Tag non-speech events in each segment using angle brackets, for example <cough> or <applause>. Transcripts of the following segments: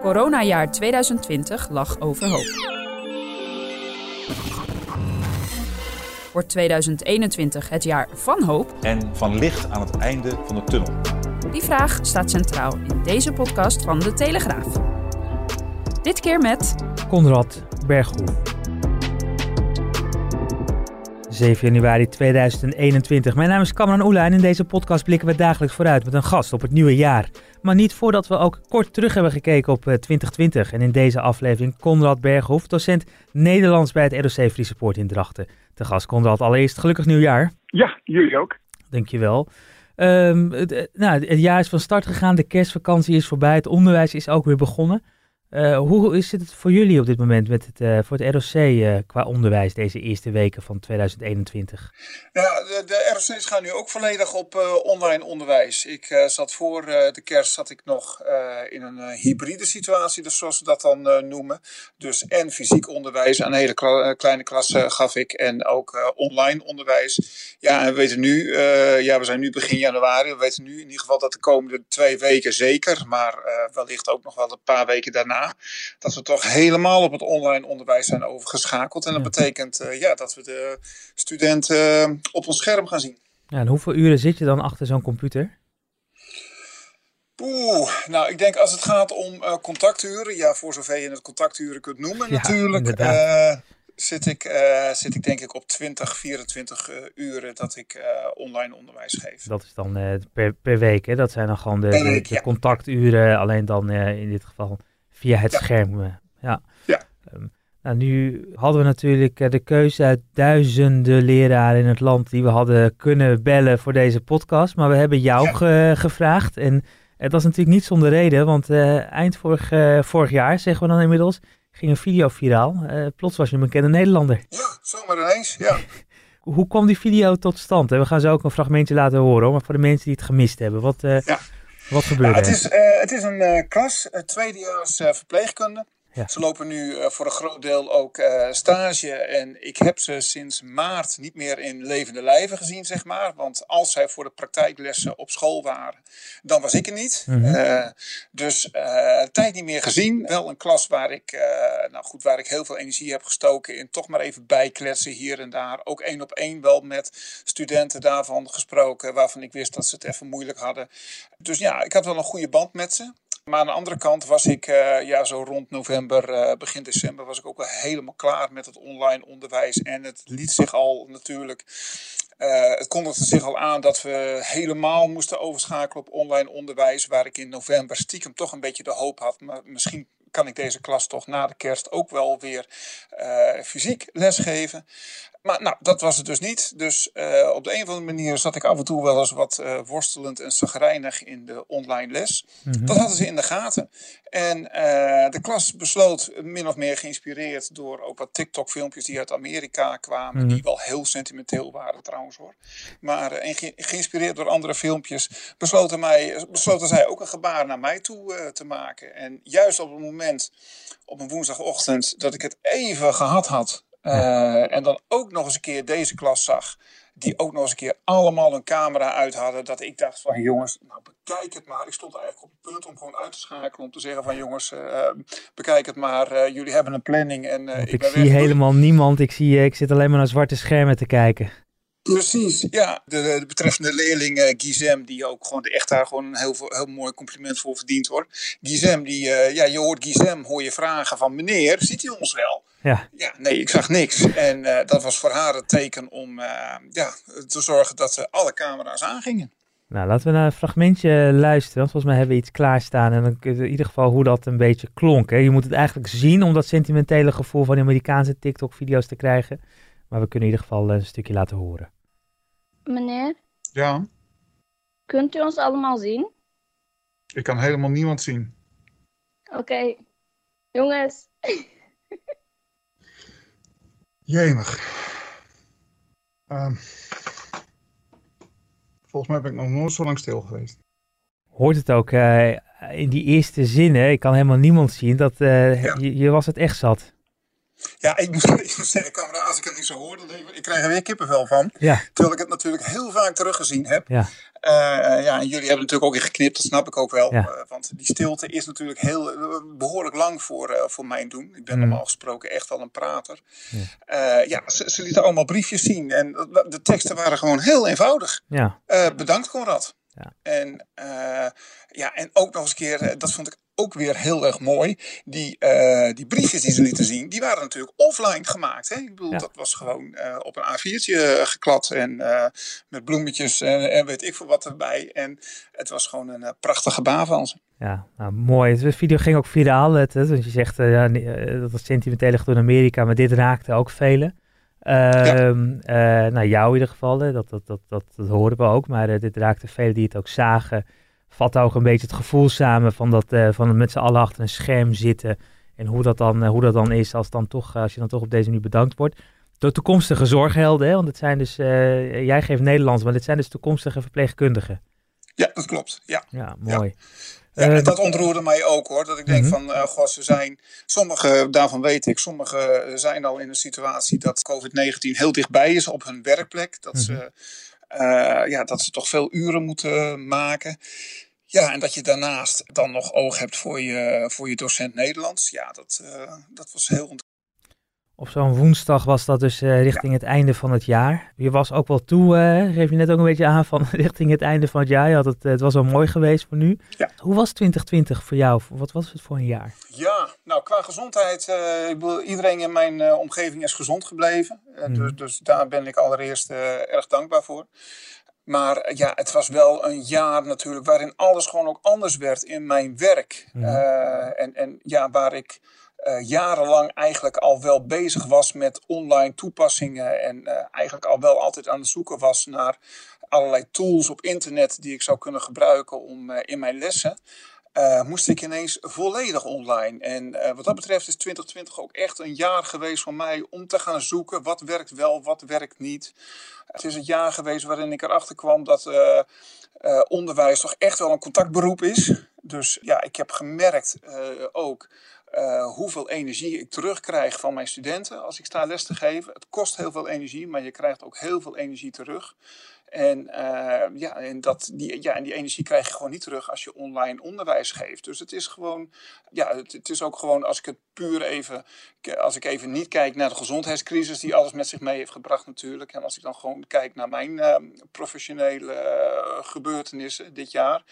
Coronajaar 2020 lag overhoop. Wordt 2021 het jaar van hoop? En van licht aan het einde van de tunnel? Die vraag staat centraal in deze podcast van De Telegraaf. Dit keer met... Konrad Berghoef. 7 januari 2021. Mijn naam is Cameron Oela en in deze podcast blikken we dagelijks vooruit met een gast op het nieuwe jaar. Maar niet voordat we ook kort terug hebben gekeken op 2020. En in deze aflevering Konrad Berghoef, docent Nederlands bij het ROC Friese Poort in Drachten. De gast Konrad, allereerst gelukkig nieuwjaar. Ja, jullie ook. Dankjewel. Um, het, nou, het jaar is van start gegaan, de kerstvakantie is voorbij, het onderwijs is ook weer begonnen. Uh, hoe is het voor jullie op dit moment met het, uh, voor het ROC eh, qua onderwijs deze eerste weken van 2021? Ja, de, de ROC's gaan nu ook volledig op online onderwijs. Ik zat voor de kerst zat ik nog in een hybride situatie, dus zoals we dat dan noemen. Dus en fysiek onderwijs aan hele kleine klas gaf ik en ook online onderwijs. Ja, en we weten nu, ja, we zijn nu begin januari, we weten nu in ieder geval dat de komende twee weken zeker, maar wellicht ook nog wel een paar weken daarna dat we toch helemaal op het online onderwijs zijn overgeschakeld. En dat betekent uh, ja, dat we de studenten uh, op ons scherm gaan zien. Ja, en hoeveel uren zit je dan achter zo'n computer? Oeh, nou ik denk als het gaat om uh, contacturen, ja voor zover je het contacturen kunt noemen Ja, natuurlijk, eh, zit, ik, eh, zit ik denk ik op 20, 24 eh, uren dat ik eh, online onderwijs geef. Dat is dan eh, per, per week, hè? Dat zijn dan gewoon de, Per de- week, de ja. contacturen, alleen dan eh, in dit geval via het Ja. scherm. eh, ja. Ja. Ehm, nou, nu hadden we natuurlijk eh, de keuze uit duizenden leraren in het land die we hadden kunnen bellen voor deze podcast. Maar we hebben jou Ja. ge- gevraagd. En het was natuurlijk niet zonder reden, want eh, eind vorig, vorig jaar, zeggen we dan inmiddels, ging een video viraal. Plots was je een bekende Nederlander. Ja, zomaar ineens. Ja. <laughs> Hoe kwam die video tot stand? We gaan zo ook een fragmentje laten horen, maar voor de mensen die het gemist hebben. Wat, Ja. Wat gebeurde Nou, het, er? is, eh, het is een eh, klas, uh, tweedejaars eh, verpleegkunde. Ja. Ze lopen nu eh, voor een groot deel ook eh, stage. En ik heb ze sinds maart niet meer in levende lijven gezien, zeg maar. Want als zij voor de praktijklessen op school waren, dan was ik er niet. Mhm. Eh, dus tijd niet meer gezien. Wel een klas waar ik, nou goed, waar ik heel veel energie heb gestoken in toch maar even bijkletsen hier en daar. Ook één op één wel met studenten daarvan gesproken, waarvan ik wist dat ze het even moeilijk hadden. Dus ja, ik had wel een goede band met ze. Maar aan de andere kant was ik eh, ja, zo rond november, eh, begin december, was ik ook wel helemaal klaar met het online onderwijs. En het liet zich al natuurlijk, eh, het kondigde zich al aan dat we helemaal moesten overschakelen op online onderwijs. Waar ik in november stiekem toch een beetje de hoop had. Maar misschien kan ik deze klas toch na de kerst ook wel weer fysiek lesgeven. Maar nou, dat was het dus niet. Dus eh, op de een of andere manier zat ik af en toe wel eens wat eh, worstelend en zagrijnig in de online les. Mhm. Dat hadden ze in de gaten. En eh, de klas besloot, min of meer geïnspireerd door ook wat TikTok-filmpjes die uit Amerika kwamen. Mhm. Die wel heel sentimenteel waren trouwens hoor. Maar en ge- geïnspireerd door andere filmpjes besloten, mij, besloten zij ook een gebaar naar mij toe te maken. En juist op het moment, op een woensdagochtend, dat ik het even gehad had. Eh, en dan ook nog eens een keer deze klas zag. Die ook nog eens een keer allemaal een camera uit hadden. Dat ik dacht van jongens, nou bekijk het maar. Ik stond eigenlijk op het punt om gewoon uit te schakelen. Om te zeggen van jongens, eh, bekijk het maar. eh, jullie hebben een planning. En, eh, ik zie weg. Helemaal niemand. Ik, zie, eh, ik zit alleen maar naar zwarte schermen te kijken. Precies, ja. De, de betreffende leerling eh Gizem, die ook gewoon de echt daar gewoon een heel, heel mooi compliment voor verdient hoor. Gizem, die, eh, ja, je hoort Gizem, hoor je vragen van meneer, ziet hij ons wel? Ja, Ja, nee, ik zag niks. En eh, dat was voor haar het teken om eh, ja, te zorgen dat eh, alle camera's aangingen. nou laten we naar een fragmentje luisteren. Want volgens mij hebben we iets klaarstaan. En dan kun je in ieder geval hoe dat een beetje klonk. Hè. Je moet het eigenlijk zien om dat sentimentele gevoel van die Amerikaanse TikTok-video's te krijgen. Maar we kunnen in ieder geval een stukje laten horen. Meneer, Ja. kunt u ons allemaal zien? Ik kan helemaal niemand zien. Oké, jongens. <laughs> Jemig. Ehm, volgens mij ben ik nog nooit zo lang stil geweest. Hoort het ook eh, in die eerste zinnen, ik kan helemaal niemand zien, dat Ja. je, je was het echt zat. Ja, ik moet, <laughs> ik moet zeggen, camera, als ik het niet zo hoor, dan ik, ik krijg er weer kippenvel van. Ja, Terwijl ik het natuurlijk heel vaak teruggezien heb. ja, Eh, ja, en jullie hebben natuurlijk ook in geknipt, dat snap ik ook wel. Ja. Eh, want die stilte is natuurlijk heel, eh, behoorlijk lang voor, voor mijn doen. Ik ben Mm. normaal gesproken echt wel een prater. Ja, ja ze, ze lieten allemaal briefjes zien. En de teksten waren gewoon heel eenvoudig. ja, bedankt Conrad. Ja. En, eh, ja, en ook nog eens een keer, eh, dat vond ik ook weer heel erg mooi. Die, eh, die briefjes die ze lieten zien, die waren natuurlijk offline gemaakt. Hè? Ik bedoel, Ja. dat was gewoon op een A4'tje geklad en met bloemetjes en, en weet ik veel wat erbij. En het was gewoon een eh, prachtig gebaar van ze. ja. Nou, mooi. De video ging ook viraal, het, het, want je zegt ja, dat was sentimenteel door in Amerika, maar dit raakte ook velen. Ehm, eh, nou, jou in ieder geval, dat, dat, dat, dat, dat horen we ook, maar eh, dit raakte velen die het ook zagen. Vat ook een beetje het gevoel samen van, dat, eh, van met z'n allen achter een scherm zitten. En hoe dat dan, hoe dat dan is als, dan toch, als je dan toch op deze manier bedankt wordt. Door toekomstige zorghelden, hè, want het zijn dus, jij geeft Nederlands, maar dit zijn dus toekomstige verpleegkundigen. Ja, dat klopt. Ja. Ja, mooi. Ja, Eh, en dat ontroerde mij ook hoor. Dat ik denk Mhm. van, eh goh, ze zijn, sommige, daarvan weet ik, sommige zijn al in een situatie dat COVID-19 heel dichtbij is op hun werkplek. Dat, ze, eh, ja, dat ze toch veel uren moeten maken. Ja, en dat je daarnaast dan nog oog hebt voor je, voor je docent Nederlands. Ja, dat, eh, dat was heel Op zo'n woensdag was dat dus eh, richting het einde van het jaar. Je was ook wel toe, eh, geef je net ook een beetje aan, van <laughs> richting het einde van het jaar. Je had het, eh, het was wel mooi geweest voor nu. Ja. Hoe was 2020 voor jou? Wat was het voor een jaar? Ja, nou qua gezondheid, ik bedoel, iedereen in mijn omgeving is gezond gebleven. Mhm. dus, dus daar ben ik allereerst erg dankbaar voor. Maar ja, het was wel een jaar natuurlijk waarin alles gewoon ook anders werd in mijn werk. Mhm. En, en ja, waar ik eh, jarenlang eigenlijk al wel bezig was met online toepassingen. En eh, eigenlijk al wel altijd aan het zoeken was naar allerlei tools op internet die ik zou kunnen gebruiken om eh, in mijn lessen. moest ik ineens volledig online. En wat dat betreft is 2020 ook echt een jaar geweest voor mij om te gaan zoeken wat werkt wel, wat werkt niet. Het is het jaar geweest waarin ik erachter kwam dat onderwijs toch echt wel een contactberoep is. Dus ja, ik heb gemerkt ook eh, hoeveel energie ik terugkrijg van mijn studenten als ik sta les te geven. Het kost heel veel energie, maar je krijgt ook heel veel energie terug. En, eh, ja, en, dat, die, ja, en die energie krijg je gewoon niet terug als je online onderwijs geeft. Dus het is gewoon, ja, het, is ook gewoon als ik het puur even, als ik even niet kijk naar de gezondheidscrisis die alles met zich mee heeft gebracht natuurlijk. En als ik dan gewoon kijk naar mijn eh, professionele eh, gebeurtenissen dit jaar,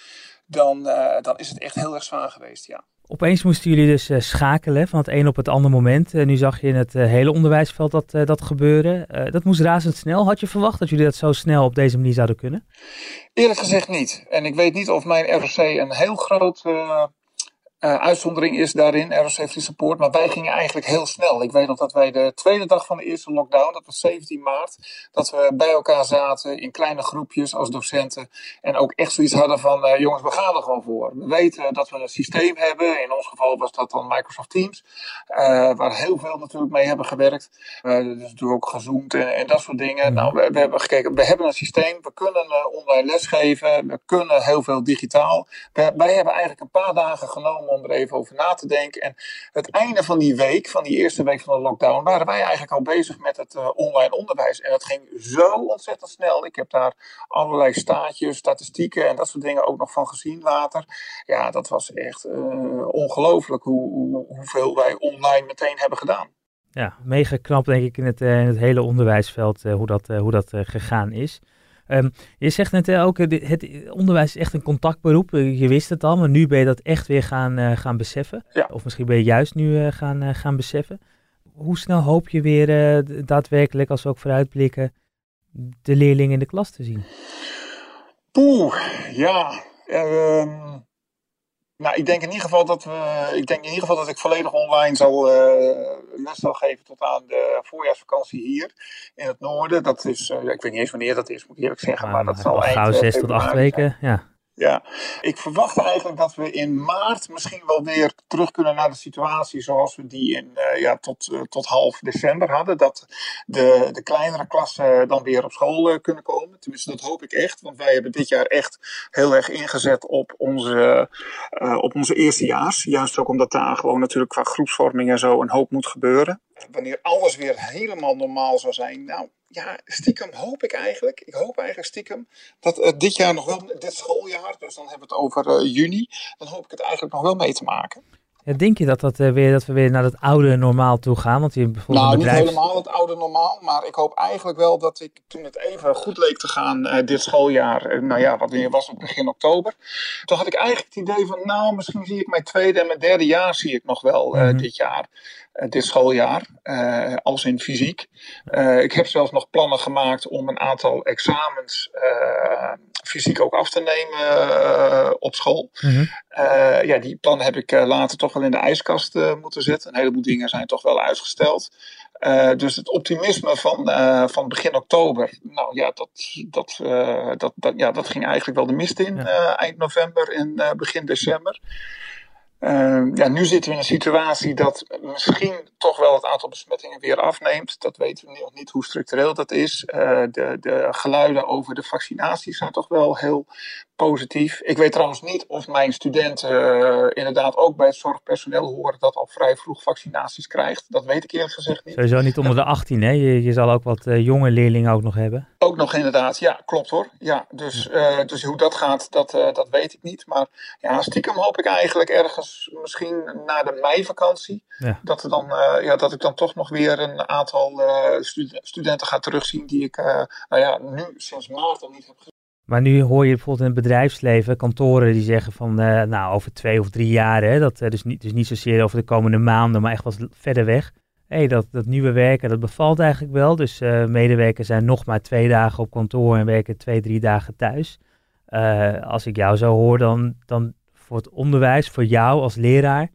dan, dan is het echt heel erg zwaar geweest, ja. Opeens moesten jullie dus eh, schakelen van het een op het andere moment. Eh, nu zag je in het eh, hele onderwijsveld dat, dat gebeuren. Dat moest razendsnel. Had je verwacht dat jullie dat zo snel op deze manier zouden kunnen? Eerlijk gezegd niet. En ik weet niet of mijn ROC een heel groot eh, uitzondering is daarin, ROC Poort. Maar wij gingen eigenlijk heel snel. Ik weet nog dat wij de tweede dag van de eerste lockdown, dat was 17 maart, dat we bij elkaar zaten in kleine groepjes als docenten. En ook echt zoiets hadden van, eh, jongens, we gaan er gewoon voor. We weten dat we een systeem hebben. In ons geval was dat dan Microsoft Teams. eh, waar heel veel natuurlijk mee hebben gewerkt. Dus natuurlijk ook gezoomd en, en dat soort dingen. Nou, we, hebben gekeken, we hebben een systeem. We kunnen online lesgeven. We kunnen heel veel digitaal. Wij hebben eigenlijk een paar dagen genomen om er even over na te denken. En het einde van die week, van die eerste week van de lockdown, waren wij eigenlijk al bezig met het eh, online onderwijs. En dat ging zo ontzettend snel. Ik heb daar allerlei staatjes, statistieken en dat soort dingen ook nog van gezien later. Ja, dat was echt eh, ongelooflijk hoe, hoe, hoeveel wij online meteen hebben gedaan. Ja, mega knap denk ik in het, eh, in het hele onderwijsveld hoe dat, hoe dat gegaan is. Ehm, je zegt net ook, eh, het onderwijs is echt een contactberoep. Eh, je wist het al, maar nu ben je dat echt weer gaan, eh, gaan beseffen. Ja. Of misschien ben je juist nu gaan, gaan beseffen. Hoe snel hoop je weer daadwerkelijk, als we ook vooruitblikken, de leerlingen in de klas te zien? Poeh, ja. ehm, nou, ik denk in ieder geval dat we. Ik denk in ieder geval dat ik volledig online zal eh, les zal geven tot aan de voorjaarsvakantie hier in het noorden. Dat is, eh, ik weet niet eens wanneer dat is, moet ik eerlijk zeggen, maar, dat zal eind gauw eh, zes tot acht weken. Ja. Ja, ik verwacht eigenlijk dat we in maart misschien wel weer terug kunnen naar de situatie zoals we die in, uh, ja, tot, uh, tot half december hadden. Dat de, de kleinere klassen dan weer op school uh, kunnen komen. Tenminste, dat hoop ik echt. Want wij hebben dit jaar echt heel erg ingezet op onze, op onze eerstejaars. Juist ook omdat daar gewoon natuurlijk qua groepsvorming en zo een hoop moet gebeuren. Wanneer alles weer helemaal normaal zou zijn, nou ja, stiekem hoop ik eigenlijk, ik hoop eigenlijk stiekem, dat uh, dit jaar nog wel, dit schooljaar, dus dan hebben we het over uh, juni, dan hoop ik het eigenlijk nog wel mee te maken. Ja, denk je dat, dat, uh, weer, dat we weer naar het oude normaal toe gaan? Want je bijvoorbeeld nou, bedrijfs... niet helemaal het oude normaal, maar ik hoop eigenlijk wel dat ik, toen het even goed leek te gaan dit schooljaar, nou ja, wat weer was op begin oktober, toen had ik eigenlijk het idee van, nou, misschien zie ik mijn tweede en mijn derde jaar zie ik nog wel mm -hmm. dit jaar. Dit schooljaar, uh, als in fysiek. Uh, ik heb zelfs nog plannen gemaakt om een aantal examens fysiek ook af te nemen op school. Mm -hmm. ja, die plannen heb ik later toch wel in de ijskast moeten zetten. Een heleboel dingen zijn toch wel uitgesteld. dus het optimisme van, van begin oktober, nou ja, dat, dat, dat, dat, ja, dat ging eigenlijk wel de mist in ja. eind november en begin december. Uh, ja, nu zitten we in een situatie dat misschien toch wel het aantal besmettingen weer afneemt. Dat weten we nog niet hoe structureel dat is. Uh, de, de geluiden over de vaccinaties zijn toch wel heel positief. Ik weet trouwens niet of mijn studenten uh, inderdaad ook bij het zorgpersoneel horen dat al vrij vroeg vaccinaties krijgt. Dat weet ik eerlijk gezegd niet. Sowieso niet onder de 18, hè? Je, je zal ook wat uh, jonge leerlingen ook nog hebben. Ook nog inderdaad, ja, klopt hoor. Ja, dus, uh, dus hoe dat gaat, dat, dat weet ik niet. Maar ja, stiekem hoop ik eigenlijk ergens misschien na de meivakantie, ja. dat, er dan, ja, dat ik dan toch nog weer een aantal stud studenten ga terugzien die ik nou ja, nu sinds maart al niet heb gezien. Maar nu hoor je bijvoorbeeld in het bedrijfsleven kantoren die zeggen van, uh, nou, over twee of drie jaar, hè, dat, uh, dus, niet, dus niet zozeer over de komende maanden, maar echt wat verder weg. Hey, dat, dat nieuwe werken, dat bevalt eigenlijk wel. Dus uh, medewerkers zijn nog maar twee dagen op kantoor en werken twee, drie dagen thuis. als ik jou zo hoor, dan, dan voor het onderwijs, voor jou als leraar,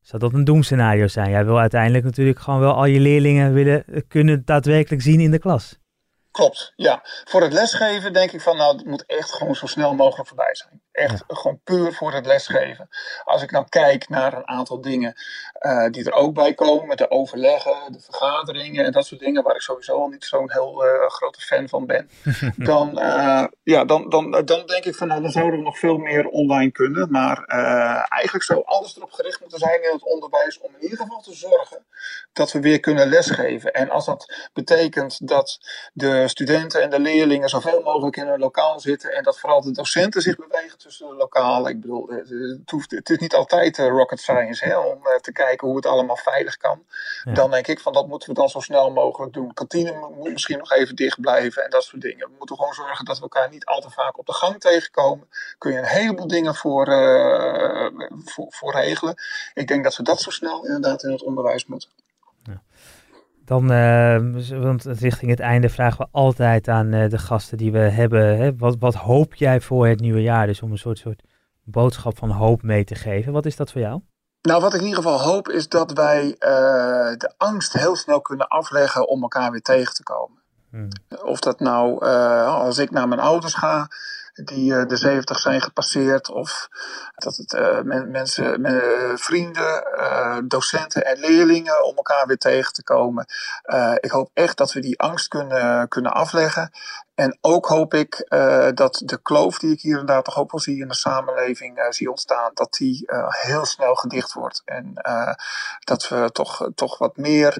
zou dat een doemscenario zijn. Jij wil uiteindelijk natuurlijk gewoon wel al je leerlingen willen kunnen daadwerkelijk zien in de klas. Klopt, ja. Voor het lesgeven denk ik van, nou, het moet echt gewoon zo snel mogelijk voorbij zijn. Echt ja. gewoon puur voor het lesgeven. Als ik nou kijk naar een aantal dingen uh, die er ook bij komen, met de overleggen, de vergaderingen en dat soort dingen, waar ik sowieso al niet zo'n heel uh, grote fan van ben, <laughs> dan, uh, ja, dan, dan, dan denk ik van, nou, dan zouden we nog veel meer online kunnen. Maar eigenlijk zou alles erop gericht moeten zijn in het onderwijs om in ieder geval te zorgen dat we weer kunnen lesgeven. En als dat betekent dat de studenten en de leerlingen zoveel mogelijk in een lokaal zitten en dat vooral de docenten zich bewegen tussen de lokalen. Ik bedoel, het, hoeft, het is niet altijd rocket science hè, om te kijken hoe het allemaal veilig kan. Ja. Dan denk ik van dat moeten we dan zo snel mogelijk doen. Kantine moet misschien nog even dicht blijven en dat soort dingen. We moeten gewoon zorgen dat we elkaar niet al te vaak op de gang tegenkomen. Kun je een heleboel dingen voor, uh, voor, voor regelen. Ik denk dat we dat zo snel inderdaad in het onderwijs moeten. Ja. Dan, uh, want richting het einde vragen we altijd aan uh, de gasten die we hebben. Hè, wat, wat hoop jij voor het nieuwe jaar? Dus om een soort, soort boodschap van hoop mee te geven. Wat is dat voor jou? Nou, wat ik in ieder geval hoop is dat wij uh, de angst heel snel kunnen afleggen om elkaar weer tegen te komen. Hmm. Of dat nou, als ik naar mijn ouders ga, die uh, de 70 zijn gepasseerd. Of dat het men, mensen, men, vrienden, uh, docenten en leerlingen om elkaar weer tegen te komen. ik hoop echt dat we die angst kunnen, kunnen afleggen. En ook hoop ik dat de kloof die ik hier en daar toch ook wel zie in de samenleving zie ontstaan, dat die heel snel gedicht wordt. En dat we toch, toch wat meer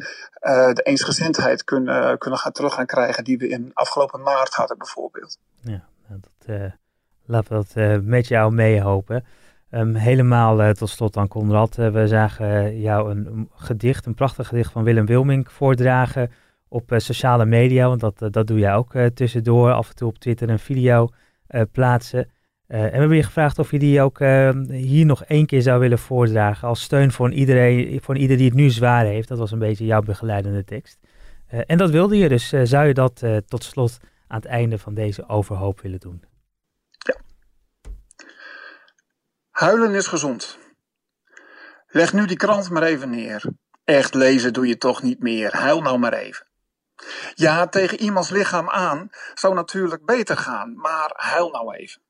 de eensgezindheid kunnen, kunnen gaan terug gaan krijgen die we in afgelopen maart hadden bijvoorbeeld. Ja. Nou, dat, uh, laten we dat uh, met jou meehopen. Um, helemaal uh, tot slot dan, Conrad. we zagen jou een, gedicht, een prachtig gedicht van Willem Wilming voordragen op sociale media. Want dat, dat doe jij ook tussendoor. Af en toe op Twitter een video plaatsen. en we hebben je gevraagd of je die ook hier nog één keer zou willen voordragen. Als steun voor iedereen, voor ieder die het nu zwaar heeft. Dat was een beetje jouw begeleidende tekst. en dat wilde je, dus zou je dat tot slot aan het einde van deze overhoop willen doen? Ja. Huilen is gezond. Leg nu die krant maar even neer. Echt lezen doe je toch niet meer. Huil nou maar even. Ja, tegen iemands lichaam aan zou natuurlijk beter gaan, maar huil nou even.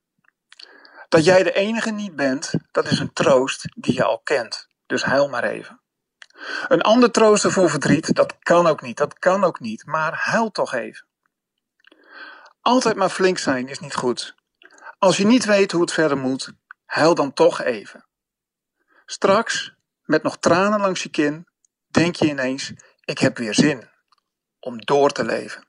Dat jij de enige niet bent, dat is een troost die je al kent. Dus huil maar even. Een ander troosten voor verdriet, dat kan ook niet, dat kan ook niet, maar huil toch even. Altijd maar flink zijn is niet goed. Als je niet weet hoe het verder moet, huil dan toch even. Straks, met nog tranen langs je kin, denk je ineens: ik heb weer zin om door te leven.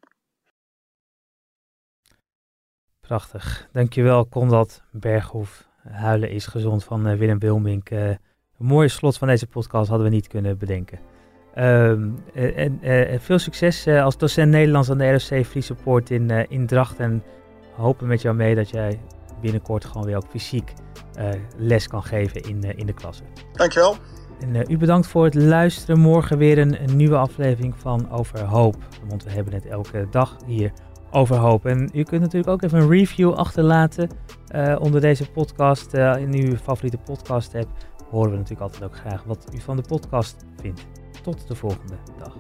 Prachtig. Dankjewel, Conrad Berghoef. Huilen is gezond van uh, Willem Wilmink. Uh, een mooie slot van deze podcast hadden we niet kunnen bedenken. Um, en uh, veel succes als docent Nederlands aan de ROC Free Support in, in Dracht. En hopen met jou mee dat jij binnenkort gewoon weer ook fysiek les kan geven in, in de klasse. Dankjewel. En u bedankt voor het luisteren. Morgen weer een, een nieuwe aflevering van Over Hoop. Want we hebben het elke dag hier over hoop. En u kunt natuurlijk ook even een review achterlaten uh, onder deze podcast. Uh, in uw favoriete podcast app horen we natuurlijk altijd ook graag wat u van de podcast vindt. Tot de volgende dag.